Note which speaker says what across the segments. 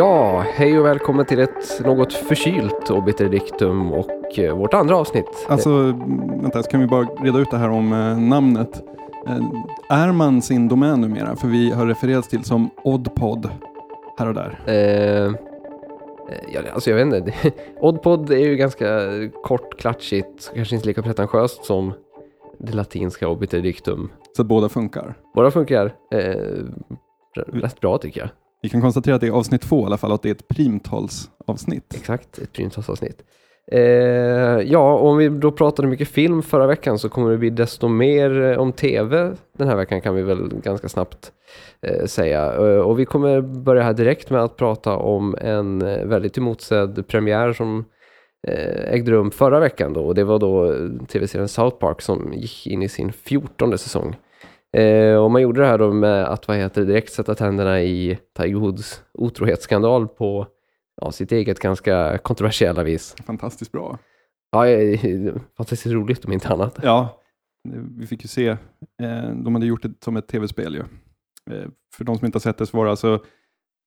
Speaker 1: Ja, hej och välkommen till ett något förkylt Obiter och eh, vårt andra avsnitt.
Speaker 2: Alltså, vänta, så kan vi bara reda ut det här om eh, namnet. Eh, är man sin domän numera? För vi har refererats till som Oddpod här och där.
Speaker 1: Eh, ja, alltså jag vet inte. Oddpod är ju ganska kort, klatschigt, kanske inte lika pretentiöst som det latinska Obiter
Speaker 2: Så att båda funkar?
Speaker 1: Båda funkar eh, rätt bra tycker jag.
Speaker 2: Vi kan konstatera att det är avsnitt två i alla fall, att det är ett primtalsavsnitt.
Speaker 1: Exakt, ett primtalsavsnitt. Eh, ja, om vi då pratade mycket film förra veckan så kommer det bli desto mer eh, om tv den här veckan kan vi väl ganska snabbt eh, säga. Eh, och vi kommer börja här direkt med att prata om en eh, väldigt emotsedd premiär som eh, ägde rum förra veckan då. Och det var då eh, tv-serien South Park som gick in i sin fjortonde säsong. Eh, och man gjorde det här då med att vad heter direkt sätta tänderna i Tiger Woods otrohetsskandal på ja, sitt eget ganska kontroversiella vis.
Speaker 2: Fantastiskt bra.
Speaker 1: Ja, fantastiskt roligt om inte annat.
Speaker 2: Ja, vi fick ju se. Eh, de hade gjort det som ett tv-spel ju. Eh, för de som inte har sett det så var det alltså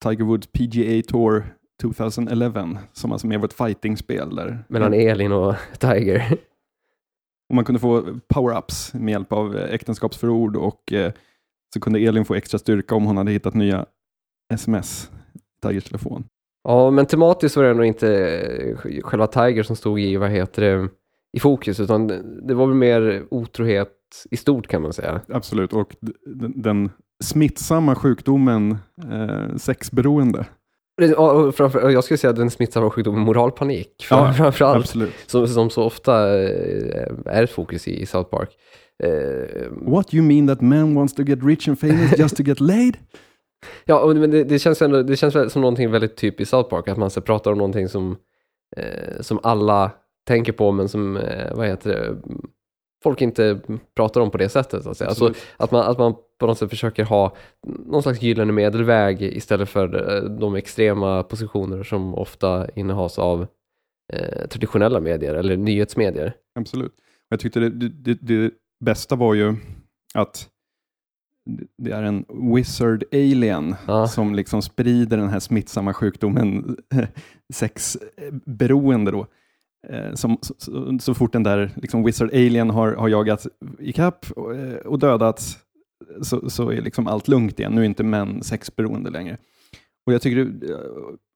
Speaker 2: Tiger Woods PGA Tour 2011 som alltså mer var ett fighting-spel där.
Speaker 1: Mellan Elin och Tiger.
Speaker 2: Och man kunde få power-ups med hjälp av eh, äktenskapsförord och eh, så kunde Elin få extra styrka om hon hade hittat nya sms i Tigers telefon.
Speaker 1: Ja, men tematiskt var det ändå inte eh, själva Tiger som stod i, vad heter det, i fokus, utan det var väl mer otrohet i stort kan man säga.
Speaker 2: Absolut, och den, den smittsamma sjukdomen eh, sexberoende.
Speaker 1: Jag skulle säga att den smittsamma sjukdomen moralpanik.
Speaker 2: Ja, framförallt. Absolut.
Speaker 1: Som, som så ofta eh, är ett fokus i South Park.
Speaker 2: Uh, What you mean that man wants to get rich and famous just to get laid?
Speaker 1: Ja, men det, det, känns ändå, det känns som någonting väldigt typiskt South Park, att man så pratar om någonting som, eh, som alla tänker på, men som, eh, vad heter det, folk inte pratar om på det sättet. Alltså, alltså att, man, att man på något sätt försöker ha någon slags gyllene medelväg istället för eh, de extrema positioner som ofta innehas av eh, traditionella medier eller nyhetsmedier.
Speaker 2: Absolut. Jag tyckte det, det, det bästa var ju att det är en wizard alien ja. som liksom sprider den här smittsamma sjukdomen sexberoende då. Eh, som, så, så, fort den där liksom wizard alien har, har jagat ikapp och, eh, och dödats så, så är liksom allt lugnt igen. Nu är inte män sexberoende längre. Och jag tycker, eh,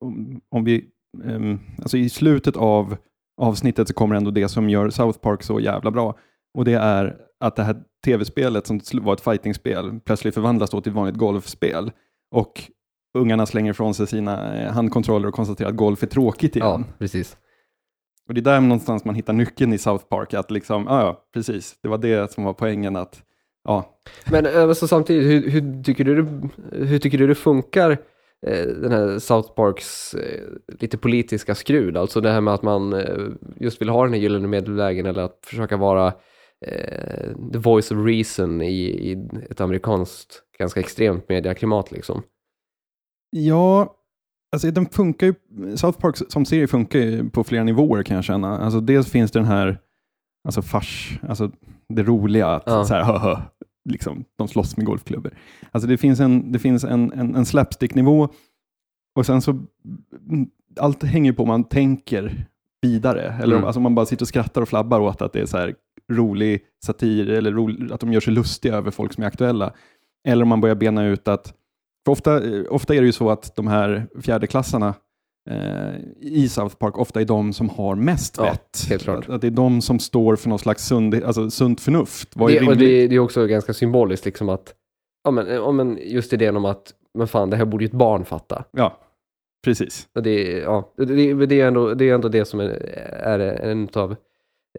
Speaker 2: om, om vi, um, alltså i slutet av avsnittet så kommer ändå det som gör South Park så jävla bra. Och det är att det här tv-spelet som var ett fightingspel plötsligt förvandlas då till ett vanligt golfspel. Och ungarna slänger ifrån sig sina handkontroller och konstaterar att golf är tråkigt igen.
Speaker 1: Ja, precis.
Speaker 2: Och det är där någonstans man hittar nyckeln i South Park, att liksom, ja, precis, det var det som var poängen att, ja.
Speaker 1: Men alltså, samtidigt, hur, hur, tycker du, hur tycker du det funkar, eh, den här South Parks eh, lite politiska skrud, alltså det här med att man just vill ha den här gyllene medelvägen eller att försöka vara eh, the voice of reason i, i ett amerikanskt ganska extremt mediaklimat liksom.
Speaker 2: Ja, Alltså, den funkar ju, South Park som serie funkar ju på flera nivåer kan jag känna. Alltså, dels finns det den här alltså fars, alltså det roliga, att ja. så här, hö, hö, liksom, de slåss med golfklubbor. Alltså det finns en, det finns en, en, en slapstick-nivå och sen så, allt hänger på om man tänker vidare. Eller mm. alltså man bara sitter och skrattar och flabbar åt att det är så här rolig satir, eller rolig, att de gör sig lustiga över folk som är aktuella. Eller om man börjar bena ut att för ofta, ofta är det ju så att de här fjärdeklassarna eh, i South Park ofta är de som har mest vett.
Speaker 1: Helt klart.
Speaker 2: Att, det är de som står för något slags sund, alltså, sunt förnuft.
Speaker 1: Vad det, och det, det, är också ganska symboliskt liksom att, ja men, ja, men just idén om att, men fan det här borde ju ett barn fatta.
Speaker 2: Ja, precis.
Speaker 1: Och det, ja, det, det, är ändå, det är ändå det som är, är en av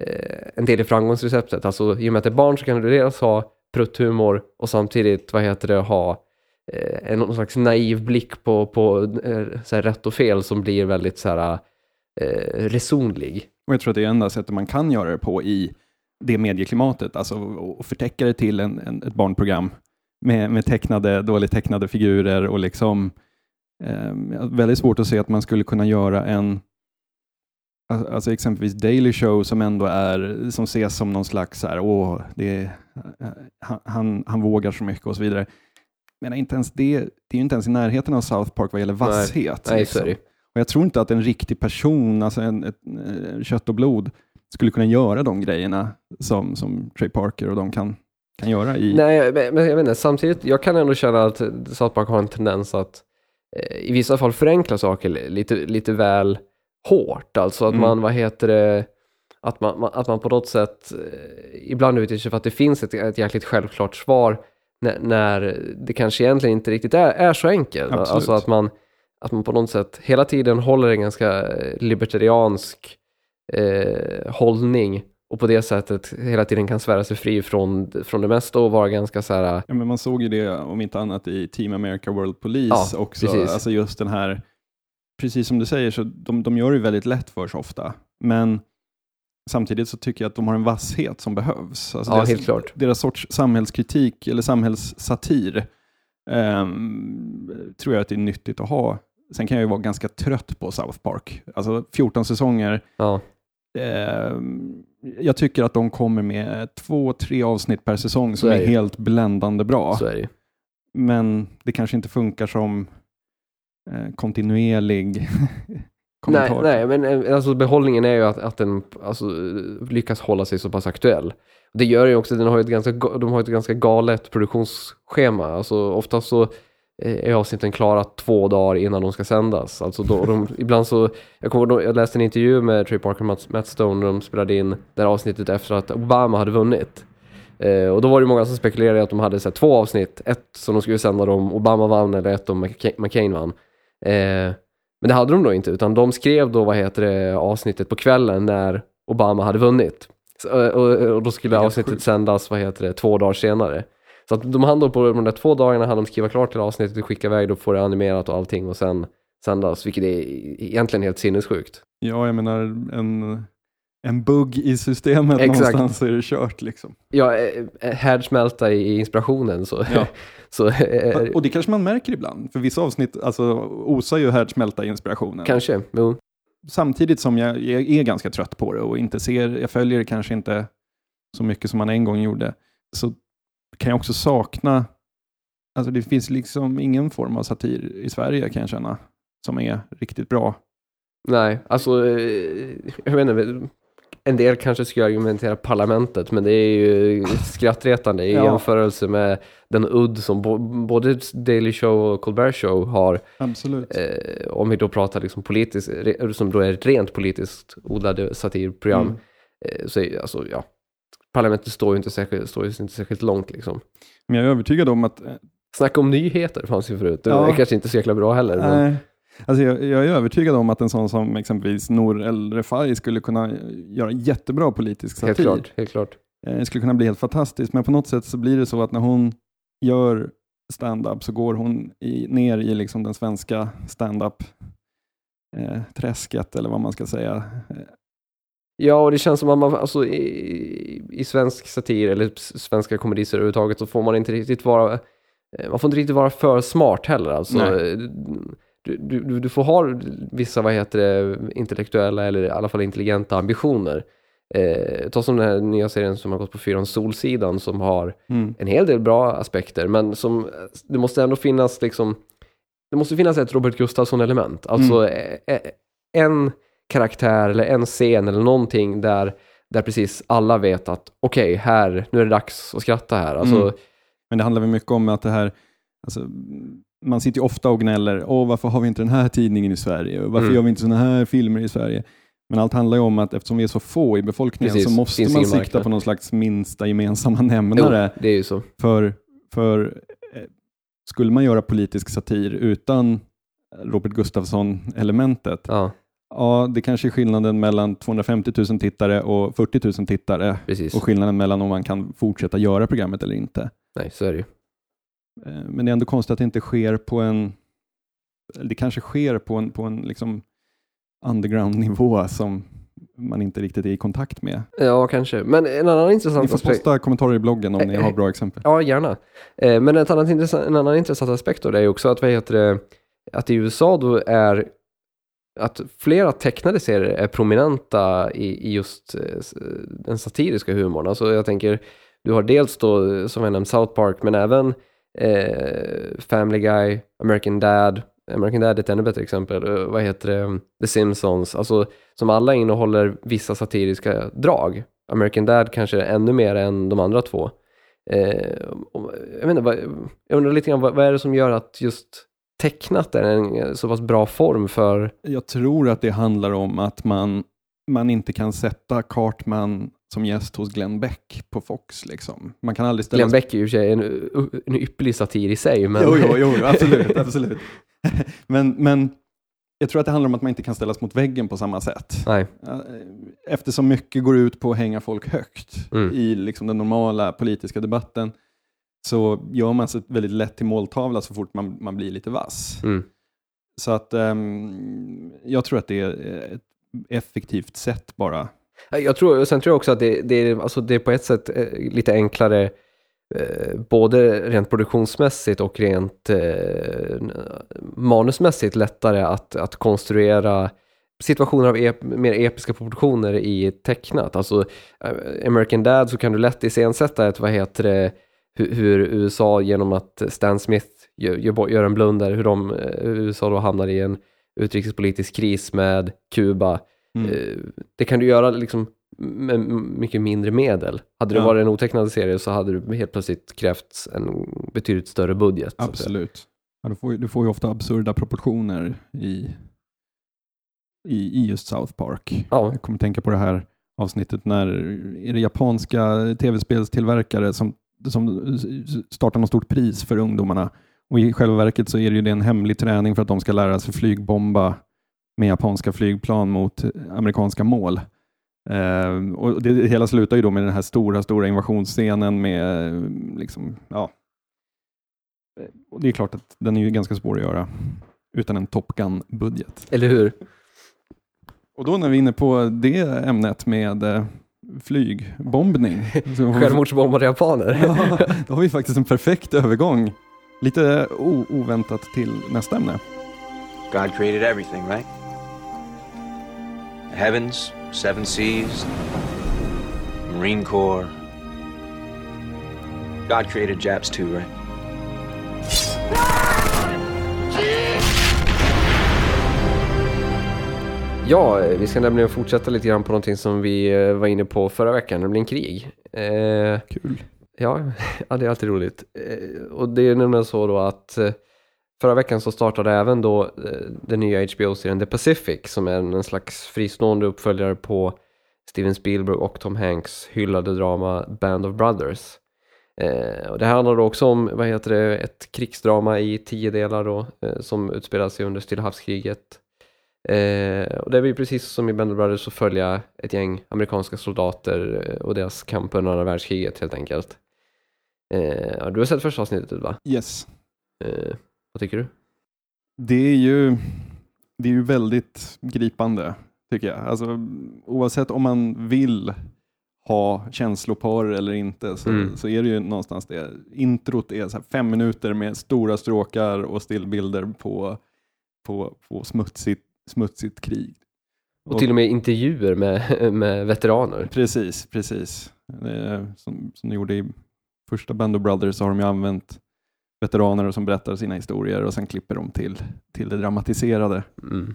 Speaker 1: eh, en del i framgångsreceptet. Alltså i och med att det är barn så kan du dels ha prutthumor och samtidigt, vad heter det, ha eh, någon slags naiv blick på, på eh, så här, rätt och fel som blir väldigt så här, eh, resonlig.
Speaker 2: Och jag tror att det är enda sättet man kan göra det på i det medieklimatet, alltså att förtäcka det till en, en, ett barnprogram med, med tecknade, dåligt tecknade figurer och liksom eh, väldigt svårt att se att man skulle kunna göra en Alltså exempelvis Daily Show som ändå är, som ses som någon slags så här, åh, det är, eh, han, han vågar så mycket och så vidare menar, inte ens det, det är ju inte ens i närheten av South Park vad gäller vasshet.
Speaker 1: Nej,
Speaker 2: liksom.
Speaker 1: det.
Speaker 2: Och jag tror inte att en riktig person, alltså en, ett, eh, kött och blod, skulle kunna göra de grejerna som, som Trey Parker och de kan, kan göra i...
Speaker 1: Nej, men jag inte, samtidigt, jag kan ändå känna att South Park har en tendens att eh, i vissa fall förenkla saker li- lite, lite väl hårt. Alltså att
Speaker 2: Mm.
Speaker 1: man, vad heter det, att man, man- att man på något sätt eh, ibland utger sig för att det finns ett, ett jäkligt självklart svar när, när det kanske egentligen inte riktigt är, är så enkelt.
Speaker 2: Absolut.
Speaker 1: Alltså att man, att man på något sätt hela tiden håller en ganska eh, libertariansk eh, hållning och på det sättet hela tiden kan svära sig fri från, från det mesta och vara ganska så här,
Speaker 2: Ja, men man såg ju det, om inte annat, i Team America World Police
Speaker 1: Ja,
Speaker 2: också.
Speaker 1: precis.
Speaker 2: Alltså just den här, precis som du säger, så de, de gör det väldigt lätt för sig ofta. Men samtidigt så tycker jag att de har en vasshet som behövs. Alltså
Speaker 1: ja
Speaker 2: deras,
Speaker 1: helt klart.
Speaker 2: deras sorts samhällskritik eller samhällssatir ehm, tror jag att det är nyttigt att ha. Sen kan jag ju vara ganska trött på South Park. Alltså 14 säsonger.
Speaker 1: Ja,
Speaker 2: Ehm, jag tycker att de kommer med två, tre avsnitt per säsong som
Speaker 1: är
Speaker 2: är helt bländande bra.
Speaker 1: det.
Speaker 2: Men det kanske inte funkar som eh, kontinuerlig kommentar.
Speaker 1: nej, men eh, alltså, behållningen är ju att, att den alltså, eh, lyckas hålla sig så pass aktuell. Det gör ju också, den har ett ganska, ga- de har ett ganska galet produktionsschema. Alltså, oftast så eh, är avsnitten klara två dagar innan de ska sändas. Alltså, då, de, ibland så, jag, kommer, jag läste en intervju med Trey Parker och Matt, Stone när de spelade in det här avsnittet efter att Obama hade vunnit. Eh, och då var det många som spekulerade att de hade så här, två avsnitt. Ett som de skulle sända om Obama vann eller ett om McCain vann. Eh, men det hade de då inte, utan de skrev då vad heter det, avsnittet på kvällen när Obama hade vunnit. Så, och, och, och då skulle avsnittet
Speaker 2: sjukt.
Speaker 1: sändas, vad heter det, två dagar senare. Så att de hann då på de där två dagarna hann de skriva klart till avsnittet, skicka iväg, då får det animerat och allting och sen sändas, vilket är egentligen helt sinnessjukt.
Speaker 2: Ja, jag menar en, en bugg i systemet
Speaker 1: Exakt.
Speaker 2: någonstans så är det kört. Liksom.
Speaker 1: Ja, eh, eh, härdsmälta i inspirationen så.
Speaker 2: Ja.
Speaker 1: så eh,
Speaker 2: Och det kanske man märker ibland, för vissa avsnitt alltså, osar ju härdsmälta i inspirationen.
Speaker 1: kanske, jo.
Speaker 2: Samtidigt som jag, är ganska trött på det och inte ser, jag följer det kanske inte så mycket som man en gång gjorde, så kan jag också sakna, alltså det finns liksom ingen form av satir i Sverige kan jag känna, som är riktigt bra.
Speaker 1: Nej, alltså, jag vet inte, en del kanske skulle argumentera parlamentet, men det är ju skrattretande i
Speaker 2: Ja.
Speaker 1: jämförelse med den udd som både Daily Show och Colbert Show har,
Speaker 2: Absolut.
Speaker 1: eh, om vi då pratar liksom politiskt, som då är ett rent politiskt odlade satirprogram,
Speaker 2: Mm.
Speaker 1: eh, så alltså, ja, parlamentet står ju inte särskilt, står ju inte särskilt långt liksom.
Speaker 2: Men jag är övertygad om att, eh,
Speaker 1: Snacka om nyheter fanns ju förut, det
Speaker 2: Ja.
Speaker 1: är kanske inte så jäkla bra heller. Men,
Speaker 2: alltså jag, jag är övertygad om att en sån som exempelvis Nour El Refai skulle kunna göra jättebra politisk
Speaker 1: helt
Speaker 2: satir.
Speaker 1: klart, helt klart.
Speaker 2: Eh, Det skulle kunna bli helt fantastiskt, men på något sätt så blir det så att när hon gör stand-up så går hon i, ner i liksom den svenska stand-up eh, eller vad man ska säga. Eh,
Speaker 1: Ja, och det känns som att man, alltså, i, i svensk satir eller svenska komedier överhuvudtaget så får man inte riktigt vara, eh, man får inte riktigt vara för smart heller. Alltså,
Speaker 2: Nej.
Speaker 1: Du, du, du- får ha vissa, vad heter det, intellektuella eller i alla fall intelligenta ambitioner. Eh, ta som den här nya serien som har gått på fyran, Solsidan, som har
Speaker 2: Mm.
Speaker 1: en hel del bra aspekter, men som, det måste ändå finnas liksom, det måste finnas ett Robert Gustafsson-element. Alltså eh, eh, en karaktär eller en scen eller någonting där, där precis alla vet att okej, här, nu är det dags att skratta här. Alltså,
Speaker 2: Mm. Men det handlar väl mycket om att det här, alltså, man sitter ju ofta och gnäller, åh varför har vi inte den här tidningen i Sverige? Varför
Speaker 1: Mm.
Speaker 2: gör vi inte sådana här filmer i Sverige? Men allt handlar ju om att eftersom vi är så få i befolkningen
Speaker 1: Precis,
Speaker 2: så måste man sikta
Speaker 1: marknad.
Speaker 2: på någon slags minsta gemensamma
Speaker 1: jo,
Speaker 2: nämnare.
Speaker 1: det är ju så.
Speaker 2: För, för eh, skulle man göra politisk satir utan Robert Gustafsson-elementet,
Speaker 1: Ja,
Speaker 2: ja, det kanske är skillnaden mellan 250 000 tittare och 40 000 tittare
Speaker 1: precis.
Speaker 2: och skillnaden mellan om man kan fortsätta göra programmet eller inte.
Speaker 1: Nej, så är det ju.
Speaker 2: Eh, Men det är ändå konstigt att det inte sker på en, det kanske sker på en, på en liksom underground-nivå som man inte riktigt är i kontakt med.
Speaker 1: Ja, kanske. Men en annan
Speaker 2: Ni
Speaker 1: intressant
Speaker 2: får
Speaker 1: aspekt.
Speaker 2: posta kommentarer i bloggen om ni
Speaker 1: Eh,
Speaker 2: har
Speaker 1: eh,
Speaker 2: bra exempel.
Speaker 1: Ja, gärna. Men ett annat intressant, en annan intressant aspekt då det är också att, vad heter det, att i USA då är att flera tecknade serier är prominenta i, i just den satiriska humorn. Alltså jag tänker, du har dels då, som jag nämnt, South Park, men även eh, Family Guy, American Dad, American Dad är ett ännu bättre exempel, eh, vad heter det, The Simpsons, alltså som alla innehåller vissa satiriska drag. American Dad kanske ännu mer än de andra två. Eh, jag, vet inte, vad, jag undrar lite grann, vad, vad är det som gör att just tecknat är en så pass bra form för...
Speaker 2: Jag tror att det handlar om att man, man inte kan sätta Cartman som gäst hos Glenn Beck på Fox. Liksom. Man kan aldrig ställa...
Speaker 1: Glenn Beck är ju sig en, en ypperlig satir i sig. Men...
Speaker 2: Jo, jo, jo absolut. absolut. men, men jag tror att det handlar om att man inte kan ställas mot väggen på samma sätt.
Speaker 1: Nej.
Speaker 2: Eftersom mycket går ut på att hänga folk högt mm. i liksom den normala politiska debatten så gör man sig väldigt lätt till måltavla så fort man, man blir lite vass. Mm. Så att um, jag tror att det är ett effektivt sätt bara.
Speaker 1: Eh, jag tror, sen tror jag också att det, det, är, alltså det är på ett sätt eh, lite enklare eh, både rent produktionsmässigt och rent eh, manusmässigt lättare att, att konstruera situationer av ep mer episka proportioner i tecknat. Alltså American Dad så kan du lätt iscensätta ett, vad heter det, hur, hur USA genom att Stan Smith gör, gör, gör en blunder, hur de, USA då hamnar i en utrikespolitisk kris med Kuba. Mm. Eh, det kan du göra liksom med mycket mindre medel. Hade det ja. varit en otecknad serie så hade det helt plötsligt krävts en betydligt större budget.
Speaker 2: Absolut. Ja, du, får, du får ju ofta absurda proportioner i, i, i just South Park. Ja. Jag kommer tänka på det här avsnittet när är det japanska tv-spelstillverkare som som startar något stort pris för ungdomarna. Och I själva verket så är det ju en hemlig träning för att de ska lära sig flygbomba med japanska flygplan mot amerikanska mål. Eh, och det, hela slutar ju då med den här stora, stora invasionsscenen med liksom, ja. Och det är klart att den är ju ganska svår att göra utan en Top Gun-budget.
Speaker 1: Eller hur?
Speaker 2: Och då när vi är inne på det ämnet med eh, flygbombning.
Speaker 1: Självmordsbombade japaner.
Speaker 2: ja, då har vi faktiskt en perfekt övergång. Lite oväntat till nästa ämne. God created everything, right? Heavens, seven seas, Marine Corps.
Speaker 1: God created Japs too, right? Ja, vi ska nämligen fortsätta lite grann på någonting som vi eh, var inne på förra veckan, nämligen krig.
Speaker 2: Eh, Kul.
Speaker 1: Ja, ja, det är alltid roligt. Eh, och det är nämligen så då att eh, förra veckan så startade även då eh, den nya HBO-serien The Pacific som är en slags fristående uppföljare på Steven Spielberg och Tom Hanks hyllade drama Band of Brothers. Eh, och det här handlar då också om, vad heter det, ett krigsdrama i tio delar då, eh, som utspelar sig under Stilla havskriget Eh, och det är vi precis som i Band of Brothers så följa ett gäng amerikanska soldater eh, och deras kamp under andra världskriget helt enkelt. Eh, du har sett första avsnittet va?
Speaker 2: Yes.
Speaker 1: Eh, vad tycker du?
Speaker 2: Det är ju, det är ju väldigt gripande tycker jag. Alltså, oavsett om man vill ha känsloporr eller inte så, mm. så är det ju någonstans det. Introt är så fem minuter med stora stråkar och stillbilder på, på, på smutsigt smutsigt krig.
Speaker 1: Och, och till och med intervjuer med, med veteraner.
Speaker 2: Precis, precis. Som, som de gjorde i första Band of Brothers så har de ju använt veteraner som berättar sina historier och sen klipper de till, till det dramatiserade. Mm.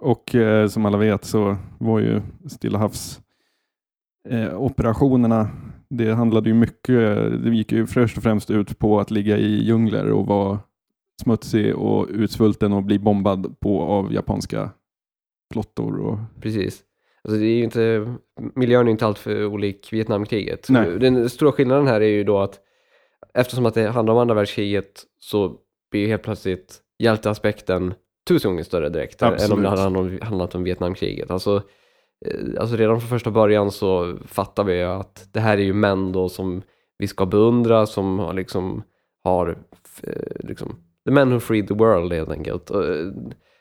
Speaker 2: Och eh, som alla vet så var ju Stilla havs eh, operationerna det handlade ju mycket, det gick ju först och främst ut på att ligga i djungler och vara smutsig och utsvulten och bli bombad på av japanska flottor. Och...
Speaker 1: Precis. Alltså det är ju inte, miljön är inte alltför olik Vietnamkriget. Nej. Den stora skillnaden här är ju då att eftersom att det handlar om andra världskriget så blir ju helt plötsligt hjälteaspekten tusen gånger större direkt Absolut. än om det hade handlat om Vietnamkriget. Alltså, eh, alltså redan från första början så fattar vi att det här är ju män då som vi ska beundra, som har liksom har eh, liksom The Men Who Freed the World helt enkelt. Eh,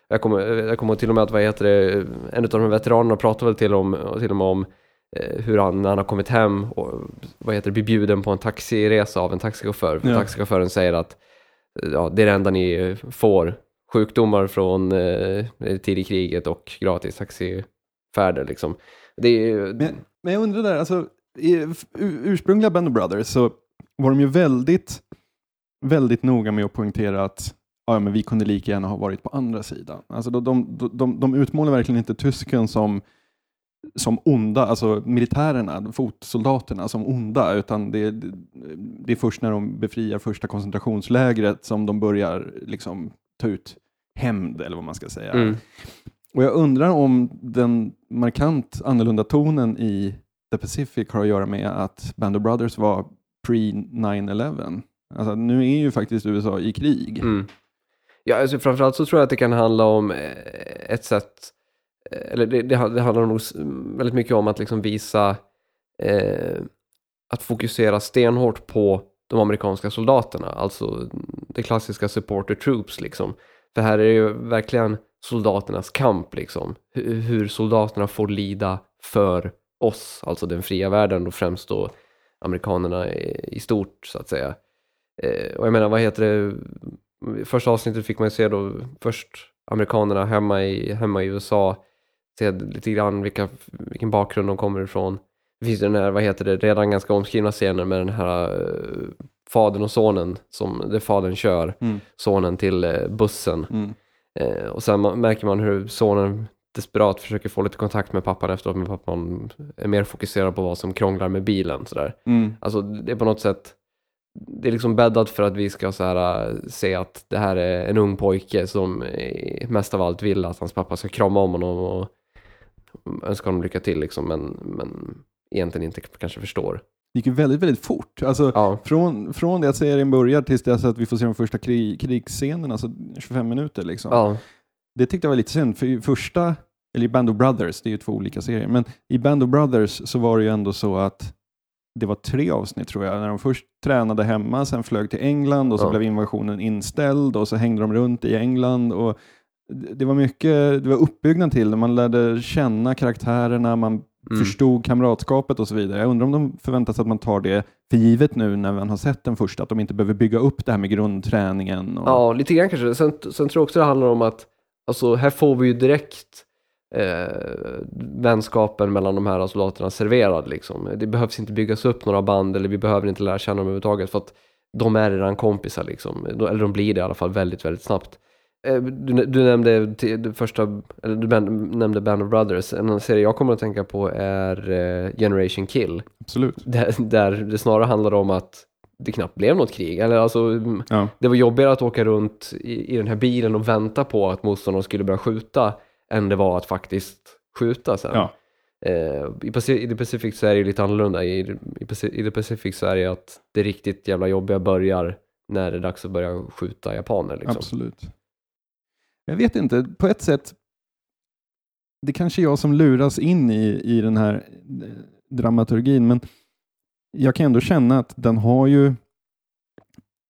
Speaker 1: jag kommer, jag kommer till och med att, vad heter det, en av de här veteranerna pratar väl till, om, till och med om hur han, när han har kommit hem och vad heter det, blir bjuden på en taxiresa av en taxichaufför. Ja. Taxichauffören säger att ja, det är det enda ni får. Sjukdomar från eh, tidig kriget och gratis taxifärder liksom. Det är,
Speaker 2: men, men jag undrar där, alltså i ursprungliga Band of Brothers så var de ju väldigt väldigt noga med att poängtera att ja, men vi kunde lika gärna ha varit på andra sidan. Alltså de, de, de, de utmålar verkligen inte tysken som, som onda, alltså militärerna, fotsoldaterna som onda, utan det, det är först när de befriar första koncentrationslägret som de börjar liksom ta ut hämnd, eller vad man ska säga.
Speaker 1: Mm.
Speaker 2: Och jag undrar om den markant annorlunda tonen i The Pacific har att göra med att Band of Brothers var pre-9-11. Alltså, nu är ju faktiskt USA i krig.
Speaker 1: Mm. Ja, alltså framförallt så tror jag att det kan handla om eh, ett sätt, Eh, eller det, det, det handlar nog väldigt mycket om att liksom visa, eh, att fokusera stenhårt på de amerikanska soldaterna, alltså det klassiska supporter troops liksom. För här är det ju verkligen soldaternas kamp liksom, hur, hur soldaterna får lida för oss, alltså den fria världen och främst då amerikanerna i, i stort så att säga. Eh, och jag menar, vad heter det, första avsnittet fick man ju se då först amerikanerna hemma i, hemma i USA, se lite grann vilka, vilken bakgrund de kommer ifrån. Det finns ju den här, vad heter det, redan ganska omskrivna scenen med den här uh, fadern och sonen, som, där fadern kör
Speaker 2: Mm.
Speaker 1: sonen till eh, bussen.
Speaker 2: Mm.
Speaker 1: Eh, och sen märker man hur sonen desperat försöker få lite kontakt med pappan efteråt, men pappan är mer fokuserad på vad som krånglar med bilen. Sådär.
Speaker 2: Mm.
Speaker 1: Alltså det är på något sätt, det är liksom bäddat för att vi ska så här, äh, se att det här är en ung pojke som eh, mest av allt vill att hans pappa ska krama om honom och önska honom lycka till liksom, men, men egentligen inte kanske förstår.
Speaker 2: Det gick ju väldigt, väldigt fort. Alltså,
Speaker 1: Ja,
Speaker 2: från, från det att serien börjar tills dess att vi får se de första krig, krigsscenerna, alltså 25 minuter. Liksom.
Speaker 1: ja,
Speaker 2: Det tyckte jag var lite synd, för i första, eller i Band of Brothers, det är ju två olika serier, men i Band of Brothers så var det ju ändå så att det var tre avsnitt tror jag, när de först tränade hemma, sen flög till England och så
Speaker 1: Ja.
Speaker 2: blev invasionen inställd och så hängde de runt i England. Och det var mycket, det var uppbyggnad till det, man lärde känna karaktärerna, man
Speaker 1: Mm.
Speaker 2: förstod kamratskapet och så vidare. Jag undrar om de förväntar sig att man tar det för givet nu när man har sett den första, att de inte behöver bygga upp det här med grundträningen. Och,
Speaker 1: ja, lite grann kanske. Sen, sen tror jag också det handlar om att, alltså här får vi ju direkt eh, vänskapen mellan de här soldaterna serverad liksom. Det behövs inte byggas upp några band eller vi behöver inte lära känna dem överhuvudtaget för att de är redan kompisar liksom. Eller de blir det i alla fall väldigt, väldigt snabbt. Eh, Du, du nämnde det första, eller du nämnde Band of Brothers. En serie jag kommer att tänka på är eh, Generation Kill.
Speaker 2: Absolut.
Speaker 1: Där, där det snarare handlar om att det knappt blev något krig. Eller alltså,
Speaker 2: Ja.
Speaker 1: det var jobbigare att åka runt i, i den här bilen och vänta på att motståndaren skulle börja skjuta än det var att faktiskt skjuta sen.
Speaker 2: Ja.
Speaker 1: Eh, i, I The Pacific så är det ju lite annorlunda. I, i, I The Pacific så är det att det riktigt jävla jobbiga börjar när det är dags att börja skjuta japaner. Liksom.
Speaker 2: Absolut. Jag vet inte, på ett sätt, det kanske är jag som luras in i, i den här eh, dramaturgin, men jag kan ändå känna att den har ju,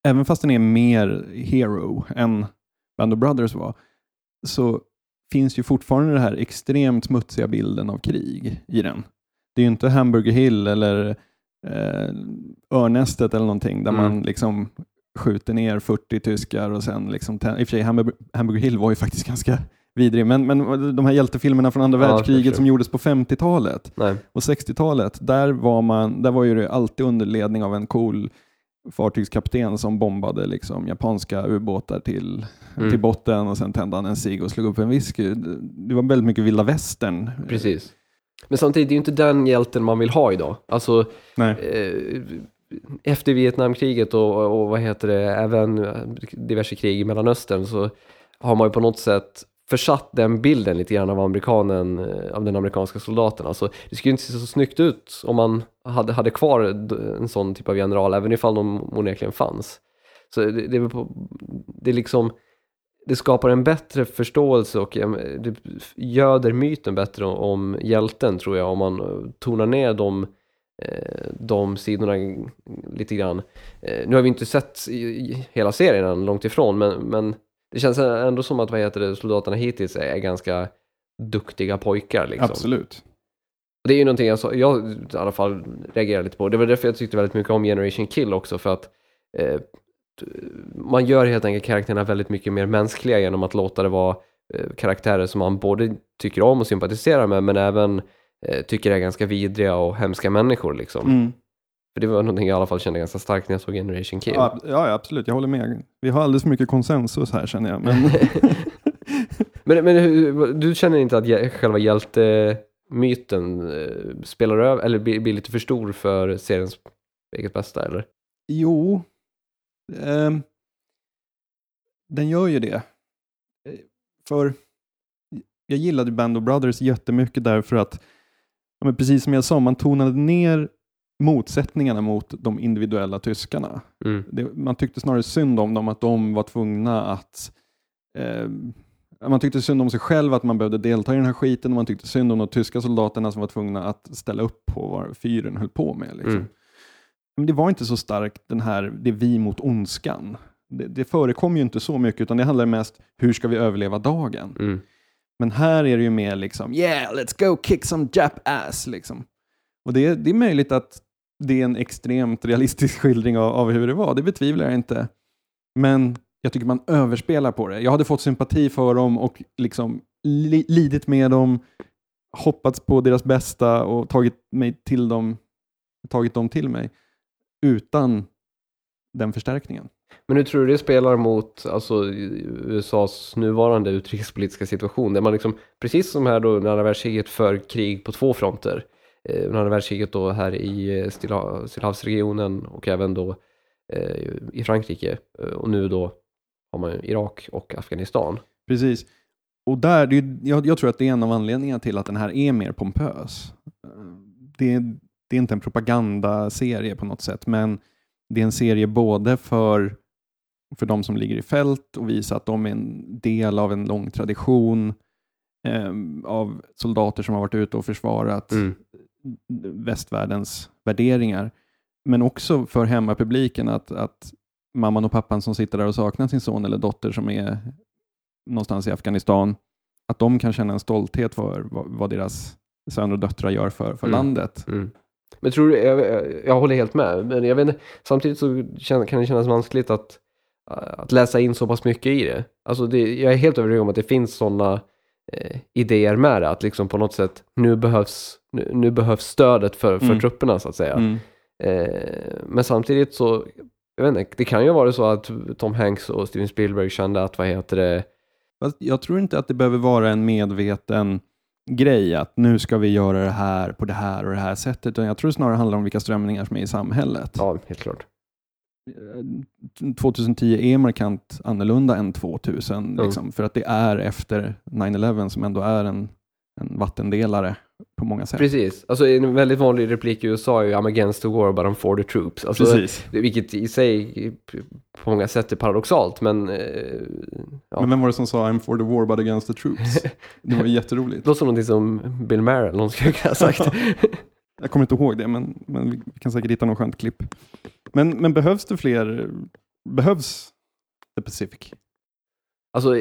Speaker 2: även fast den är mer hero än Band of Brothers var, så finns ju fortfarande den här extremt smutsiga bilden av krig i den. Det är ju inte Hamburger Hill eller eh, Örnästet eller någonting där
Speaker 1: Mm.
Speaker 2: man liksom skjuter ner 40 tyskar och sen liksom, i och för sig Hamburger, Hamburger Hill var ju faktiskt ganska vidrig, men, men de här hjältefilmerna från andra
Speaker 1: Ja,
Speaker 2: världskriget som gjordes på 50-talet
Speaker 1: Nej.
Speaker 2: och 60-talet, där var, man, där var ju det alltid under ledning av en cool fartygskapten som bombade liksom japanska ubåtar till,
Speaker 1: Mm.
Speaker 2: till botten och sen tände han en cigg och slog upp en whisky. Det- var väldigt mycket vilda västern.
Speaker 1: Precis. Men samtidigt, det är ju inte den hjälten man vill ha idag. Alltså,
Speaker 2: Nej.
Speaker 1: eh, efter Vietnamkriget och, och vad heter det, även diverse krig i Mellanöstern så har man ju på något sätt försatt den bilden lite grann av amerikanen, av den amerikanska soldaten. Alltså, det skulle ju inte se så snyggt ut om man hade, hade kvar en sån typ av general, även ifall de onekligen fanns. Så det, det, det liksom, det skapar en bättre förståelse och det göder myten bättre om hjälten tror jag, om man tonar ner de de sidorna lite grann. Eh, Nu har vi inte sett hela serien än, långt ifrån, men, men det känns ändå som att vad heter det, soldaterna hittills är ganska duktiga pojkar. Liksom.
Speaker 2: Absolut.
Speaker 1: Och Det är ju någonting jag, jag i alla fall reagerar lite på. Det var därför jag tyckte väldigt mycket om Generation Kill också, för att eh, man gör helt enkelt karaktärerna väldigt mycket mer mänskliga genom att låta det vara eh, karaktärer som man både tycker om och sympatiserar med, men även eh, tycker är ganska vidriga och hemska människor. Liksom.
Speaker 2: Mm.
Speaker 1: För det var någonting jag i alla fall kände ganska starkt när jag såg Generation Kill.
Speaker 2: Ja, ja, absolut. Jag håller med. Vi har alldeles för mycket konsensus här känner jag. Men
Speaker 1: Men, men du känner inte att själva hjältemyten eh, spelar över, eller blir, blir lite för stor för seriens eget bästa, eller?
Speaker 2: jo, ehm, den gör ju det. Eh, För jag gillade Band of Brothers jättemycket därför att, men precis som jag sa, man tonade ner motsättningarna mot de individuella tyskarna.
Speaker 1: Mm.
Speaker 2: det, man tyckte snarare synd om dem, att de var tvungna att... Eh, man tyckte synd om sig själv, att man behövde delta i den här skiten, och man tyckte synd om de tyska soldaterna som var tvungna att ställa upp på vad fyren höll på med. Liksom.
Speaker 1: Mm.
Speaker 2: Men det var inte så starkt, den här, det vi mot ondskan. Det, det förekom ju inte så mycket, utan det handlar mest hur ska vi överleva dagen?
Speaker 1: Mm.
Speaker 2: Men här är det ju mer liksom, yeah, let's go kick some Jap ass. Liksom. Och det, det är möjligt att det är en extremt realistisk skildring av, av hur det var, det betvivlar jag inte. Men jag tycker man överspelar på det. Jag hade fått sympati för dem och liksom li, lidit med dem, hoppats på deras bästa och tagit, mig till dem, tagit dem till mig utan den förstärkningen.
Speaker 1: Men hur tror du det spelar mot alltså, USAs nuvarande utrikespolitiska situation? Där man liksom, precis som här då under andra världskriget för krig på två fronter. Eh, under andra världskriget då här i eh, Stilla, Stillahavsregionen och även då eh, i Frankrike. Eh, och nu då har man ju Irak och Afghanistan.
Speaker 2: Precis. Och där, det, jag, jag tror att det är en av anledningarna till att den här är mer pompös. Eh, det, det är inte en propagandaserie på något sätt, men det är en serie både för, för de som ligger i fält och visa att de är en del av en lång tradition eh, av soldater som har varit ute och försvarat
Speaker 1: Mm.
Speaker 2: västvärldens värderingar. Men också för hemmapubliken att, att mamman och pappan som sitter där och saknar sin son eller dotter som är någonstans i Afghanistan, att de kan känna en stolthet för vad, vad deras söner och döttrar gör för, för
Speaker 1: Mm.
Speaker 2: landet.
Speaker 1: Mm. Men tror du, jag, jag- håller helt med, men jag vet samtidigt så kan det kännas vanskligt att, att läsa in så pass mycket i det. Alltså det, jag är helt övertygad om att det finns sådana eh, idéer med det, att liksom på något sätt nu behövs, nu, nu behövs stödet för, för
Speaker 2: Mm.
Speaker 1: trupperna så att säga.
Speaker 2: Mm.
Speaker 1: Eh, men samtidigt så, jag vet inte, det kan ju vara så att Tom Hanks och Steven Spielberg kände att, vad heter det,
Speaker 2: Jag tror inte att det behöver vara en medveten grej att nu ska vi göra det här på det här och det här sättet. Utan jag tror det snarare handlar om vilka strömningar som är i samhället.
Speaker 1: ja helt klart.
Speaker 2: 2010 är markant annorlunda än 2000.
Speaker 1: Mm.
Speaker 2: Liksom, för att det är efter 9-11 som ändå är en, en vattendelare på många sätt.
Speaker 1: Precis, alltså en väldigt vanlig replik i USA är ju I'm against the war but I'm for the troops. Alltså,
Speaker 2: Precis.
Speaker 1: Vilket i sig på många sätt är paradoxalt, men eh, ja.
Speaker 2: Men vem var det som sa I'm for the war but against the troops? Det var ju jätteroligt.
Speaker 1: det låter som någonting som Bill Maher någon skulle kunna ha sagt.
Speaker 2: Jag kommer inte ihåg det, men, men vi kan säkert hitta något skönt klipp. Men, men behövs det fler? Behövs The Pacific?
Speaker 1: alltså,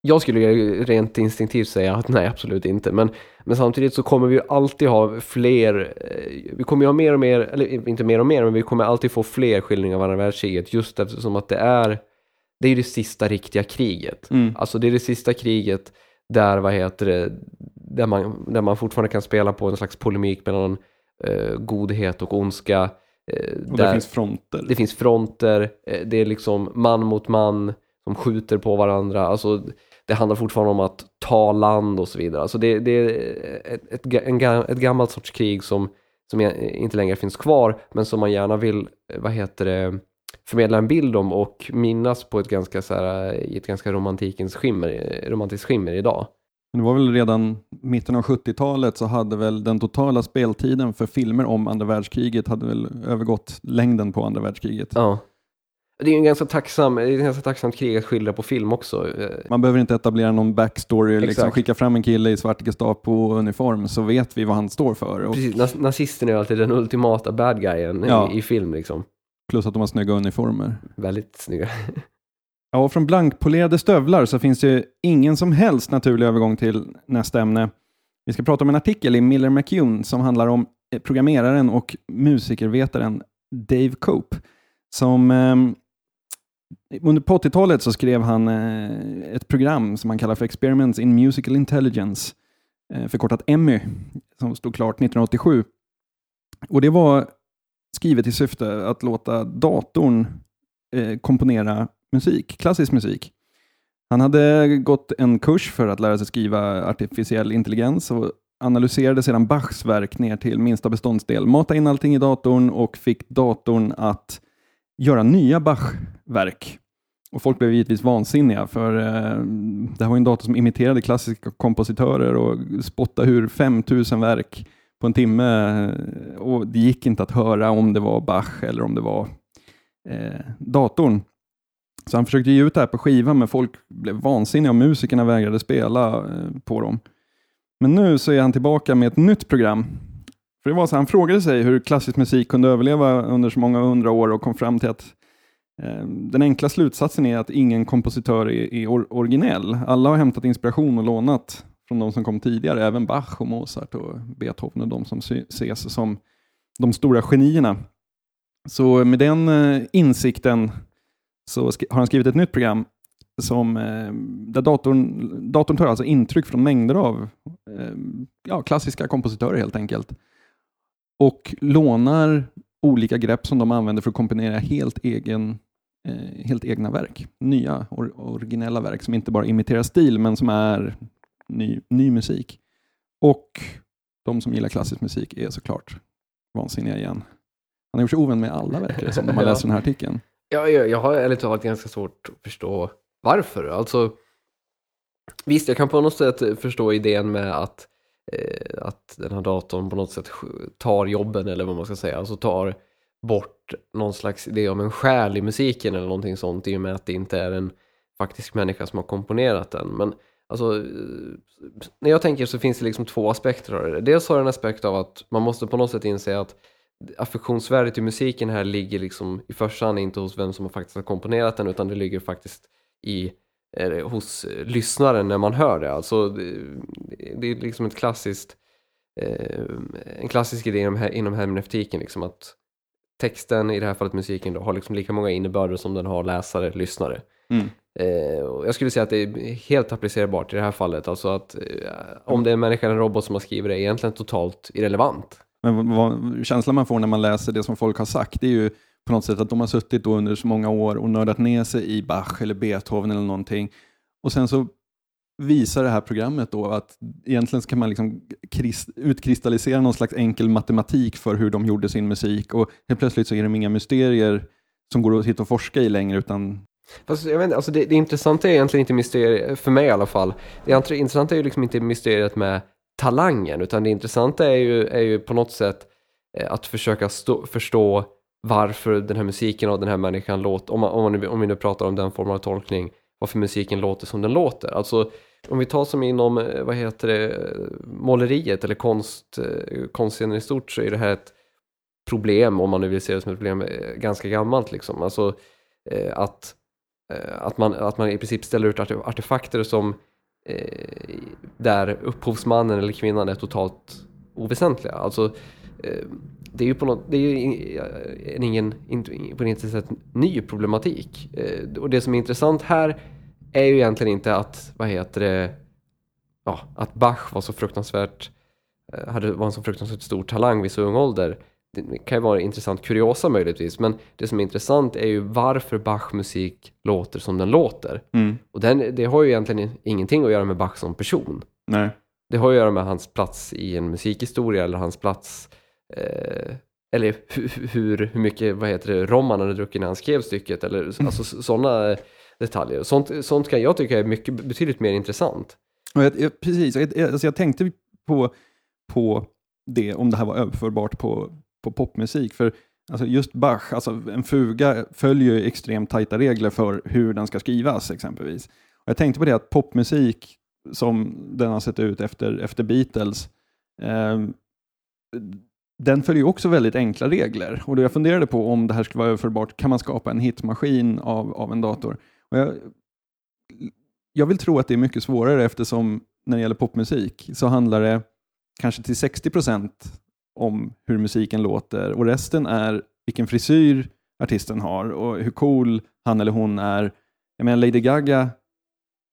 Speaker 1: jag skulle rent instinktivt säga att nej, absolut inte. Men, men samtidigt så kommer vi alltid ha fler, eh, vi kommer ju ha mer och mer, eller inte mer och mer, men vi kommer alltid få fler skildringar av andra världskriget just eftersom att det är, det är det sista riktiga kriget.
Speaker 2: Mm.
Speaker 1: Alltså det är det sista kriget där, vad heter det, där man, där man fortfarande kan spela på en slags polemik mellan eh, godhet och ondska. Eh,
Speaker 2: Och
Speaker 1: där
Speaker 2: där finns fronter.
Speaker 1: det finns fronter, eh, det är liksom man mot man som skjuter på varandra. Alltså det handlar fortfarande om att ta land och så vidare. Alltså det, det är ett, ett, en, ett gammalt sorts krig som, som inte längre finns kvar, men som man gärna vill, eh, vad heter det, förmedla en bild om och minnas på ett ganska så här, i ett ganska romantikens skimmer, romantiskt skimmer idag.
Speaker 2: Men det var väl redan mitten av 70-talet så hade väl den totala speltiden för filmer om andra världskriget hade väl övergått längden på andra världskriget.
Speaker 1: Ja. Det är ju en ganska tacksam, det är ganska tacksamt krig att skildra på film också.
Speaker 2: Man behöver inte etablera någon backstory, liksom skicka fram en kille i svart Gestapo-uniform så vet vi vad han står för. Och
Speaker 1: Precis, nas- nazisten är alltid den ultimata bad guyen
Speaker 2: Ja.
Speaker 1: i, i film liksom.
Speaker 2: plus att de har snygga uniformer.
Speaker 1: Väldigt snygga.
Speaker 2: Ja, och från blankpolerade stövlar så finns det ingen som helst naturlig övergång till nästa ämne. Vi ska prata om en artikel i Miller McEwn som handlar om eh, programmeraren och musikervetaren Dave Cope. Som eh, under på 80-talet så skrev han eh, ett program som han kallar för Experiments in Musical Intelligence, eh, förkortat EMMY, som stod klart 1987. Och det var skrivet i syfte att låta datorn eh, komponera musik, klassisk musik. Han hade gått en kurs för att lära sig skriva artificiell intelligens och analyserade sedan Bachs verk ner till minsta beståndsdel, matade in allting i datorn och fick datorn att göra nya Bach-verk. Och folk blev givetvis vansinniga, för eh, det här var en dator som imiterade klassiska kompositörer och spottade ur 5000 verk på en timme. Eh, och det gick inte att höra om det var Bach eller om det var eh, datorn. Så han försökte ge ut det här på skiva, men folk blev vansinniga och musikerna vägrade spela eh, på dem. Men nu så är han tillbaka med ett nytt program. För det var så Han frågade sig hur klassisk musik kunde överleva under så många hundra år och kom fram till att eh, den enkla slutsatsen är att ingen kompositör är, är or originell. Alla har hämtat inspiration och lånat från de som kom tidigare, även Bach och Mozart och Beethoven och de som ses som de stora genierna. Så med den eh, insikten så har han skrivit ett nytt program som, eh, där datorn, datorn tar alltså intryck från mängder av eh, ja, klassiska kompositörer helt enkelt och lånar olika grepp som de använder för att komponera helt, egen, eh, helt egna verk. Nya or, originella verk som inte bara imiterar stil men som är ny, ny musik. Och de som gillar klassisk musik är såklart vansinniga igen. Han har gjort sig ovän med alla verkar som de har läst den här artikeln
Speaker 1: jag, jag, jag har ärligt talat ganska svårt att förstå varför. Alltså, visst, jag kan på något sätt förstå idén med att, eh, att den här datorn på något sätt tar jobben eller vad man ska säga, alltså tar bort någon slags idé om en själ i musiken eller någonting sånt i och med att det inte är en faktisk människa som har komponerat den. Men alltså, eh, när jag tänker så finns det liksom två aspekter av det. Dels har det en aspekt av att man måste på något sätt inse att affektionsvärdet i musiken här ligger liksom i första hand inte hos vem som faktiskt har komponerat den utan det ligger faktiskt i, eh, hos lyssnaren när man hör det. Alltså, det, det är liksom ett klassiskt, eh, en klassisk idé inom, inom hermeneutiken liksom att texten, i det här fallet musiken, då, har liksom lika många innebörder som den har läsare, lyssnare. Mm. Eh, jag skulle säga att det är helt applicerbart i det här fallet. Alltså att eh, om det är en människa eller en robot som har skrivit det är egentligen totalt irrelevant.
Speaker 2: Men vad, känslan man får när man läser det som folk har sagt, det är ju på något sätt att de har suttit då under så många år och nördat ner sig i Bach eller Beethoven eller någonting. Och sen så visar det här programmet då att egentligen kan man liksom utkristallisera någon slags enkel matematik för hur de gjorde sin musik och helt plötsligt så är det inga mysterier som går att sitta och forska i längre utan
Speaker 1: Fast jag vet alltså det, det intressanta är egentligen inte mysteriet, för mig i alla fall. Det intressanta är ju liksom inte mysteriet med talangen, utan det intressanta är ju, är ju på något sätt eh, att försöka stå, förstå varför den här musiken och den här människan låter, om, man, om, man om vi nu pratar om den formen av tolkning, varför musiken låter som den låter. Alltså om vi tar som inom, eh, vad heter det, eh, måleriet eller konst, konstscenen i stort så är det här ett problem, om man nu vill se det som ett problem, ganska gammalt liksom. Alltså att, att, man, att man i princip ställer ut artefakter som Eh, där upphovsmannen eller kvinnan är totalt oväsentliga. Alltså, eh, det är ju på något, det är ju eh, ingen, på intet sätt ny problematik. Eh, och det som är intressant här är ju egentligen inte att, vad heter det, ja, att Bach var så fruktansvärt, eh, hade, var en så fruktansvärt stor talang vid så ung ålder det kan ju vara intressant kuriosa möjligtvis, men det som är intressant är ju varför Bachs musik låter som den låter. Mm. Och den, det har ju egentligen ingenting att göra med Bach som person.
Speaker 2: Nej.
Speaker 1: Det har att göra med hans plats i en musikhistoria eller hans plats eh, eller hur, hur, hur mycket vad heter det, rom han hade druckit när han skrev stycket eller mm. alltså, sådana detaljer. Sånt, sånt kan jag tycka är mycket, betydligt mer intressant.
Speaker 2: Jag, jag, precis, jag, alltså jag tänkte på, på det, om det här var överförbart på, på popmusik. För alltså just Bach, alltså en fuga följer ju extremt tajta regler för hur den ska skrivas exempelvis. Och jag tänkte på det att popmusik som den har sett ut efter, efter Beatles, eh, den följer också väldigt enkla regler. Och jag funderade på om det här skulle vara överförbart, kan man skapa en hitmaskin av, av en dator? Och jag, jag vill tro att det är mycket svårare eftersom när det gäller popmusik så handlar det kanske till 60 procent om hur musiken låter och resten är vilken frisyr artisten har och hur cool han eller hon är. Jag menar Lady Gaga,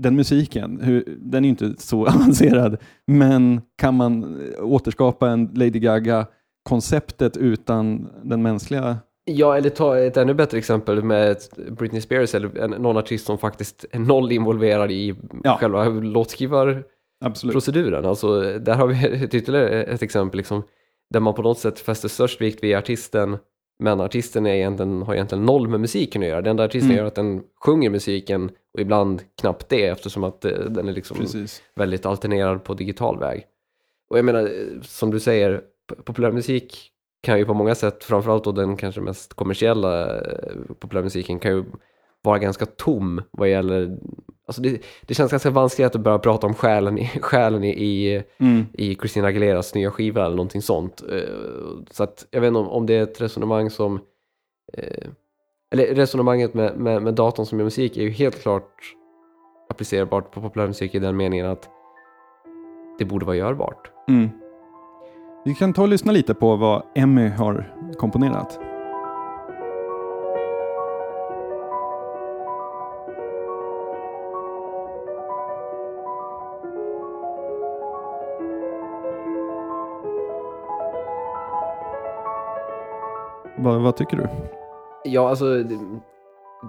Speaker 2: den musiken, hur, den är inte så avancerad, men kan man återskapa en Lady Gaga konceptet utan den mänskliga
Speaker 1: Ja, eller ta ett ännu bättre exempel med Britney Spears eller någon artist som faktiskt är noll involverad i
Speaker 2: Ja.
Speaker 1: själva låtskrivarproceduren.
Speaker 2: Absolut.
Speaker 1: Alltså, där har vi ett ytterligare ett exempel liksom, där man på något sätt fäster störst vikt vid artisten, men artisten är egentligen, har egentligen noll med musiken att göra. Det enda artisten
Speaker 2: Mm.
Speaker 1: gör att den sjunger musiken och ibland knappt det eftersom att eh, den är liksom
Speaker 2: Precis.
Speaker 1: väldigt alternerad på digital väg. Och jag menar, eh, som du säger, populärmusik kan ju på många sätt, framförallt då den kanske mest kommersiella eh, populärmusiken, kan ju vara ganska tom vad gäller, alltså det, det känns ganska vanskligt att börja prata om själen i, själen i, i,
Speaker 2: Mm.
Speaker 1: i Christina Aguileras nya skiva eller någonting sånt. Eh, Så att jag vet inte om, om det är ett resonemang som, eh, eller resonemanget med, med, med datorn som gör musik är ju helt klart applicerbart på populärmusik i den meningen att det borde vara görbart.
Speaker 2: Mm. Vi kan ta och lyssna lite på vad Emmy har komponerat. Vad, vad tycker du?
Speaker 1: Ja, alltså det,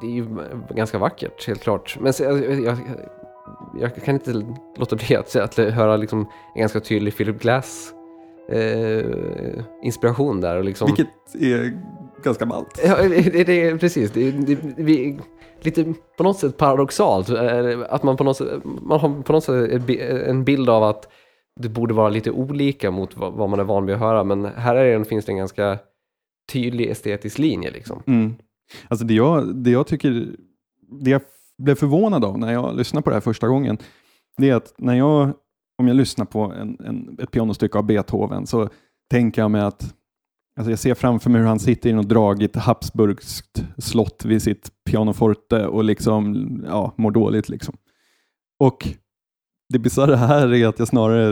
Speaker 1: det är ju ganska vackert, helt klart. Men så, jag, jag, jag kan inte låta bli att, säga att höra liksom en ganska tydlig Philip Glass eh, inspiration där. Och liksom,
Speaker 2: Vilket är ganska ballt.
Speaker 1: Ja, det, det är precis. Det, det, vi, lite på något sätt paradoxalt. eh, Att man på något sätt, man har på något sätt en bi- en bild av att det borde vara lite olika mot vad, man är van vid att höra. Men här är det, finns det en ganska tydlig estetisk linje. Liksom.
Speaker 2: Mm. Alltså det jag, det jag tycker, det jag blev förvånad av när jag lyssnade på det här första gången, det är att när jag, om jag lyssnar på en, en, ett pianostycke av Beethoven så tänker jag mig att Alltså jag ser framför mig hur han sitter i något dragigt Habsburgskt slott vid sitt pianoforte och liksom, ja, mår dåligt. Liksom. Och det bisarra här är att jag snarare,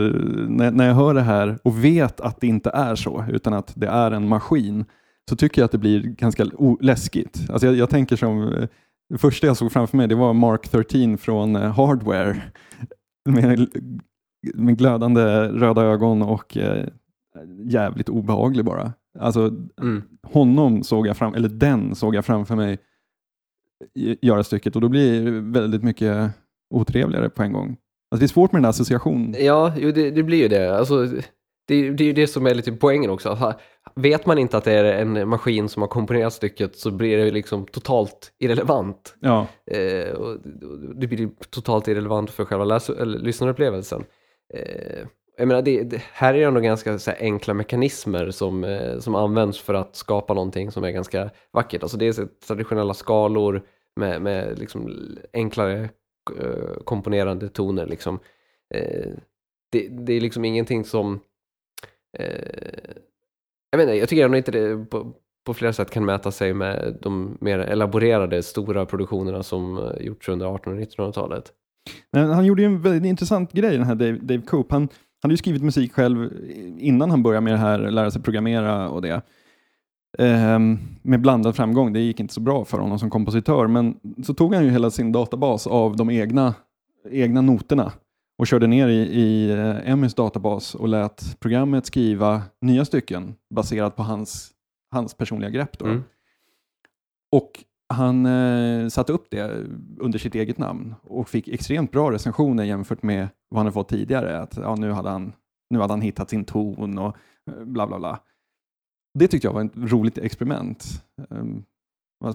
Speaker 2: när, när jag hör det här och vet att det inte är så, utan att det är en maskin, så tycker jag att det blir ganska läskigt. Alltså jag, jag tänker som, eh, det första jag såg framför mig det var Mark 13 från eh, Hardware med, med glödande röda ögon och eh, jävligt obehaglig bara. Alltså
Speaker 1: Mm.
Speaker 2: honom såg jag fram, eller den såg jag framför mig i- göra stycket och då blir det väldigt mycket otrevligare på en gång. Alltså det är svårt med den där associationen.
Speaker 1: Ja, jo, det, det blir ju det. Alltså, det, är ju det som är lite poängen också. Vet man inte att det är en maskin som har komponerat stycket så blir det liksom totalt irrelevant.
Speaker 2: Ja,
Speaker 1: Eh, och, det blir totalt irrelevant för själva läs- eller lyssnarupplevelsen. Eh, jag menar, det, det, här är det ändå ganska här, enkla mekanismer som, eh, som används för att skapa någonting som är ganska vackert. Alltså det är så traditionella skalor med, med liksom enklare eh, komponerande toner. Liksom. Eh, det, det är liksom ingenting som... Eh, jag menar, jag tycker ändå inte det på, på flera sätt kan mäta sig med de mer elaborerade stora produktionerna som eh, gjorts under 1800 och 1900-talet.
Speaker 2: Han gjorde ju en väldigt intressant grej, den här Dave, Dave Coop. Han, han hade ju skrivit musik själv innan han började med det här, lära sig programmera och det. Ehm, med blandad framgång. Det gick inte så bra för honom som kompositör, men så tog han ju hela sin databas av de egna, egna noterna och körde ner i, i eh, Emmys databas och lät programmet skriva nya stycken baserat på hans, hans personliga grepp. Då.
Speaker 1: Mm.
Speaker 2: Och han eh, satte upp det under sitt eget namn och fick extremt bra recensioner jämfört med vad han hade fått tidigare. Att ja, nu, hade han, nu hade han hittat sin ton och eh, bla bla bla. Det tyckte jag var ett roligt experiment. Um,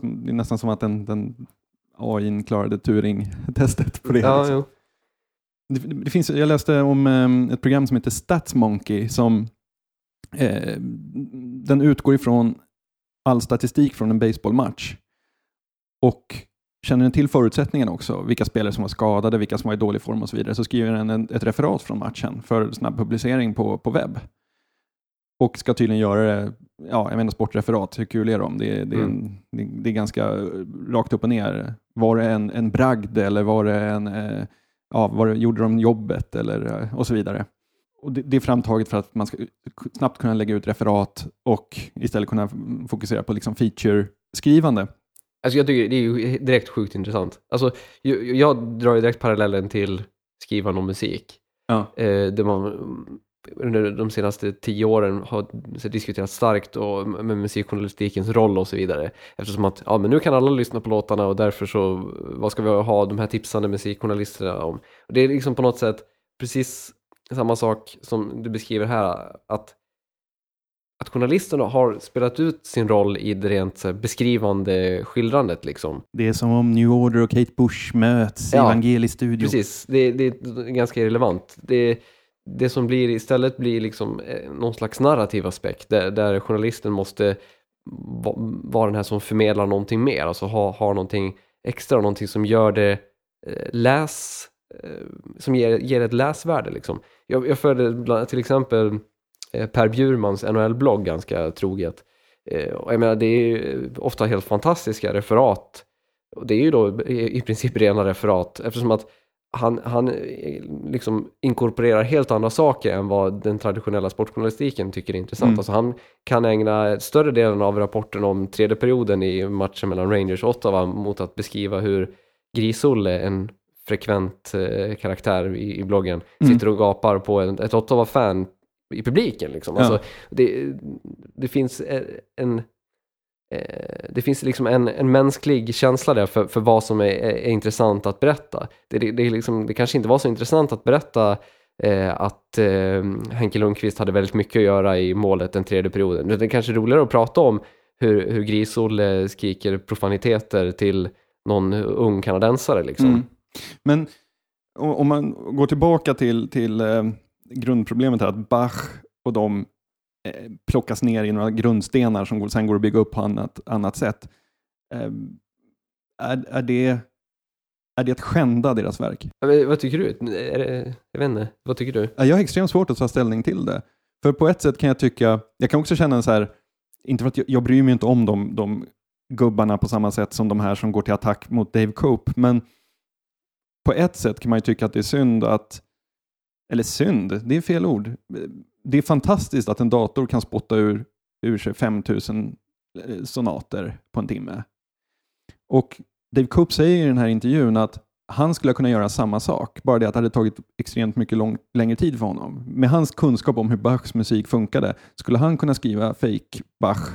Speaker 2: det är nästan som att den, den AI klarade Turing-testet på det.
Speaker 1: Ja,
Speaker 2: liksom. Det, det finns, jag läste om em, ett program som heter StatsMonkey som eh, den utgår ifrån all statistik från en baseballmatch och känner den till förutsättningarna också, vilka spelare som var skadade, vilka som var i dålig form och så vidare, så skriver den en, ett referat från matchen för snabb publicering på, på webb. Och ska tydligen göra det, ja, jag menar sportreferat, hur kul är de? Det, det, är en, det, det är ganska rakt upp och ner. Var det en, en bragd eller var det en, eh, ja, var gjorde de jobbet eller, eh, och så vidare. Och det, det är framtaget för att man ska snabbt kunna lägga ut referat och istället kunna fokusera på liksom feature-skrivande.
Speaker 1: Alltså jag tycker det är ju direkt sjukt intressant. Alltså, jag, jag drar ju direkt parallellen till skrivande om musik.
Speaker 2: Ja.
Speaker 1: Eh, där man, under de senaste tio åren har diskuterats starkt och med musikjournalistikens roll och så vidare. Eftersom att ja, men nu kan alla lyssna på låtarna och därför så vad ska vi ha de här tipsande musikjournalisterna om? Och det är liksom på något sätt precis samma sak som du beskriver här att att journalisterna har spelat ut sin roll i det rent beskrivande skildrandet. Liksom.
Speaker 2: Det är som om New Order och Kate Bush möts ja, i Evangelis studio.
Speaker 1: Precis, det, det, är ganska irrelevant. Det, det som blir istället blir liksom eh, någon slags narrativ aspekt där, där journalisten måste vara den här som förmedlar någonting mer, alltså ha, ha någonting extra, någonting som gör det eh, läs, eh, som ger, ger ett läsvärde. Liksom. Jag, jag följde till exempel Per Bjurmans NHL-blogg ganska troget. Och jag menar, det är ju ofta helt fantastiska referat. Och det är ju då i princip rena referat eftersom att han, han eh, liksom inkorporerar helt andra saker än vad den traditionella sportjournalistiken tycker är intressant. Mm. Alltså han kan ägna större delen av rapporten om tredje perioden i matchen mellan Rangers och Ottawa mot att beskriva hur Grisolle, en frekvent eh, karaktär i, i bloggen, mm. sitter och gapar på en, ett Ottawa-fan i publiken. Liksom. Alltså, ja. det, det finns en Eh, Eh, det finns liksom en, en mänsklig känsla där för, för vad som är, är intressant att berätta. Det, det, det, liksom, det kanske inte var så intressant att berätta eh, att eh, Henke Lundqvist hade väldigt mycket att göra i målet den tredje perioden. Det är kanske roligare att prata om hur, hur Grisolle eh, skriker profaniteter till någon ung kanadensare. Liksom. Mm.
Speaker 2: Men om man går tillbaka till, till eh, grundproblemet här, att Bach och de Eh, plockas ner i några grundstenar som sen går att bygga upp på annat, annat sätt. Eh, är, är, det, är det att skända deras verk?
Speaker 1: Vad tycker du? Det, jag vet inte, vad tycker du?
Speaker 2: Jag har extremt svårt att ta ställning till det. För på ett sätt kan jag tycka, jag kan också känna så här, inte för att jag, jag bryr mig inte om de, de gubbarna på samma sätt som de här som går till attack mot Dave Cope, men på ett sätt kan man ju tycka att det är synd att, eller synd, det är fel ord, det är fantastiskt att en dator kan spotta ur, ur sig 5000 eh, sonater på en timme. Och Dave Cope säger i den här intervjun att han skulle kunna göra samma sak, bara det att det hade tagit extremt mycket lång, längre tid för honom. Med hans kunskap om hur Bachs musik funkade skulle han kunna skriva fake Bach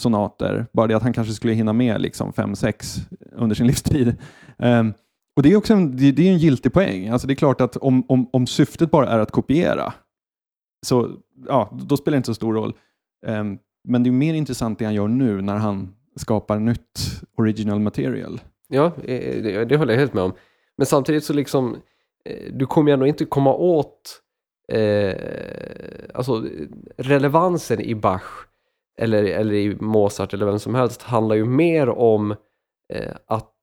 Speaker 2: sonater, bara det att han kanske skulle hinna med liksom 5-6 under sin livstid. Um, och Det är också en, det, det är en giltig poäng. Alltså det är klart att om, om, om syftet bara är att kopiera, så ja, då spelar det inte så stor roll. Um, men det är mer intressant det han gör nu när han skapar nytt original material.
Speaker 1: Ja, eh, det, det håller jag helt med om. Men samtidigt så liksom, eh, du kommer ju ändå inte komma åt eh, alltså relevansen i Bach eller, eller i Mozart eller vem som helst handlar ju mer om eh, att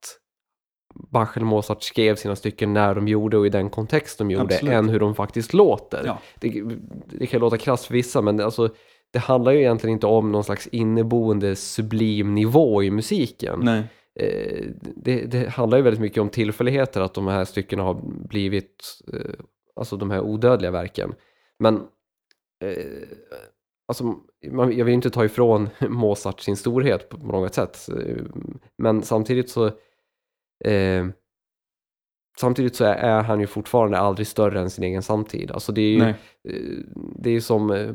Speaker 1: Bach eller Mozart skrev sina stycken när de gjorde och i den kontext de gjorde Absolut. än hur de faktiskt låter. Ja. Det, det, kan låta krasst för vissa men alltså, det handlar ju egentligen inte om någon slags inneboende sublim nivå i musiken.
Speaker 2: Nej.
Speaker 1: Eh, det, det, handlar ju väldigt mycket om tillfälligheter att de här styckena har blivit eh, alltså de här odödliga verken. Men eh, alltså, jag vill inte ta ifrån Mozart sin storhet på något sätt. Men samtidigt så Eh, samtidigt så är han ju fortfarande aldrig större än sin egen samtid. Alltså det är ju eh, det är som, eh,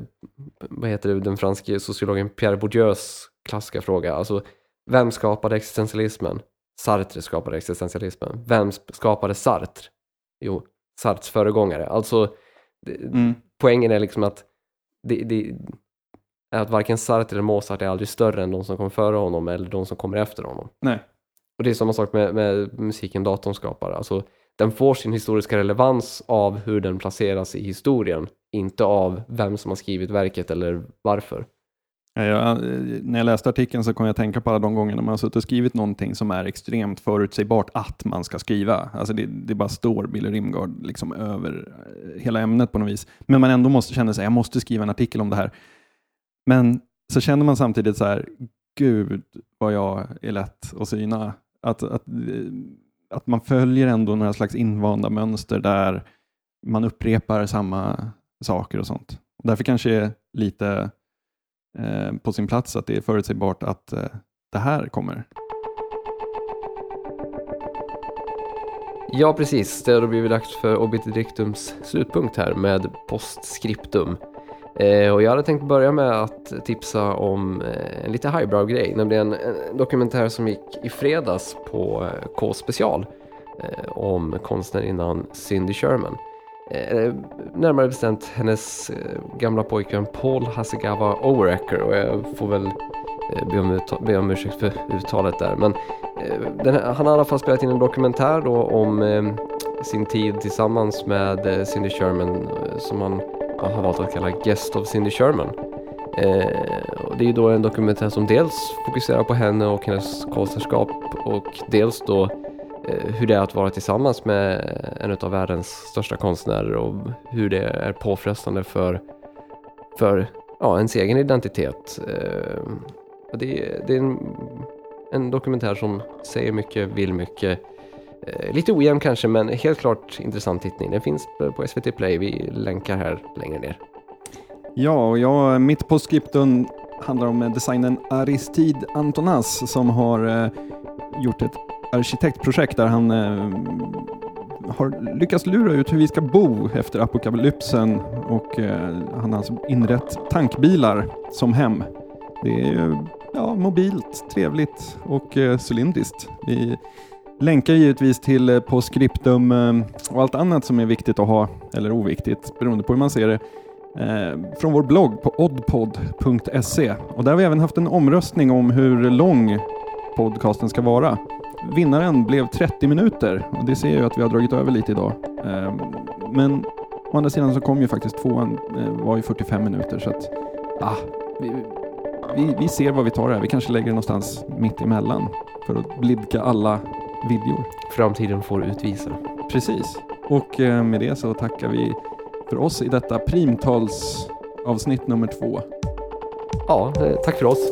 Speaker 1: vad heter det, den franske sociologen Pierre Bourdieus klassiska fråga. Alltså, vem skapade existentialismen? Sartre skapade existentialismen. Vem skapade Sartre? Jo, Sartres föregångare. Alltså, mm. poängen är liksom att det, det, att varken Sartre eller Mozart är aldrig större än de som kommer före honom eller de som kommer efter honom.
Speaker 2: Nej.
Speaker 1: Och det är samma sak med, med musiken datorn skapar. Alltså, den får sin historiska relevans av hur den placeras i historien, inte av vem som har skrivit verket eller varför.
Speaker 2: Ja, när jag läste artikeln så kom jag att tänka på alla de gångerna man har suttit och skrivit någonting som är extremt förutsägbart att man ska skriva. Alltså det, det bara står Billy Rimgard liksom över eh, hela ämnet på något vis. Men man ändå måste känna sig, jag måste skriva en artikel om det här. Men så känner man samtidigt så här, gud vad jag är lätt att syna att, att, att man följer ändå några slags invanda mönster där man upprepar samma saker och sånt. Därför kanske det är lite eh, på sin plats att det är förutsägbart att eh, det här kommer.
Speaker 1: Ja, precis. Det har blivit dags för Obitidictums slutpunkt här med postscriptum. Eh, och jag hade tänkt börja med att tipsa om eh, en lite highbrow-grej, nämligen en dokumentär som gick i fredags på eh, K-special om konstnärinnan Cindy Sherman. Närmare bestämt hennes gamla pojkvän Paul Hasegawa Overacker och jag får väl be om, be om ursäkt för uttalet där. Men här, han har i alla fall spelat in en dokumentär då om sin tid tillsammans med Cindy Sherman som han har valt att kalla Guest of Cindy Sherman. Eh, och det är då en dokumentär som dels fokuserar på henne och hennes konstnärskap och dels då Eh, hur det är att vara tillsammans med en av världens största konstnärer och hur det är påfrestande för, för ja, ens egen identitet. Eh, det, är, det är en, en dokumentär som säger mycket, vill mycket. Eh, lite ojämn kanske, men helt klart intressant tittning. Den finns på SVT Play. Vi länkar här längre ner.
Speaker 2: Ja, och jag, mitt på skripten handlar om eh, designern Aristide Antonas som har eh, gjort ett arkitektprojekt där han eh, har lyckats lura ut hur vi ska bo efter apokalypsen och eh, han har alltså inrett tankbilar som hem. Det är ja, mobilt, trevligt och eh, cylindriskt. Vi länkar givetvis till eh, på skriptum eh, och allt annat som är viktigt att ha, eller oviktigt beroende på hur man ser det, eh, från vår blogg på oddpod.se. Och där har vi även haft en omröstning om hur lång podcasten ska vara. Vinnaren blev 30 minuter och det ser jag att vi har dragit över lite idag. Ehm, men å andra sidan så kom ju faktiskt tvåan, var ju 45 minuter så att ah, vi, vi, vi ser vad vi tar här. Vi kanske lägger det någonstans mitt emellan för att blidka alla viljor.
Speaker 1: Framtiden får utvisa.
Speaker 2: Precis. Och eh, med det så tackar vi för oss i detta primtalsavsnitt nummer två.
Speaker 1: Ja, eh, tack för oss.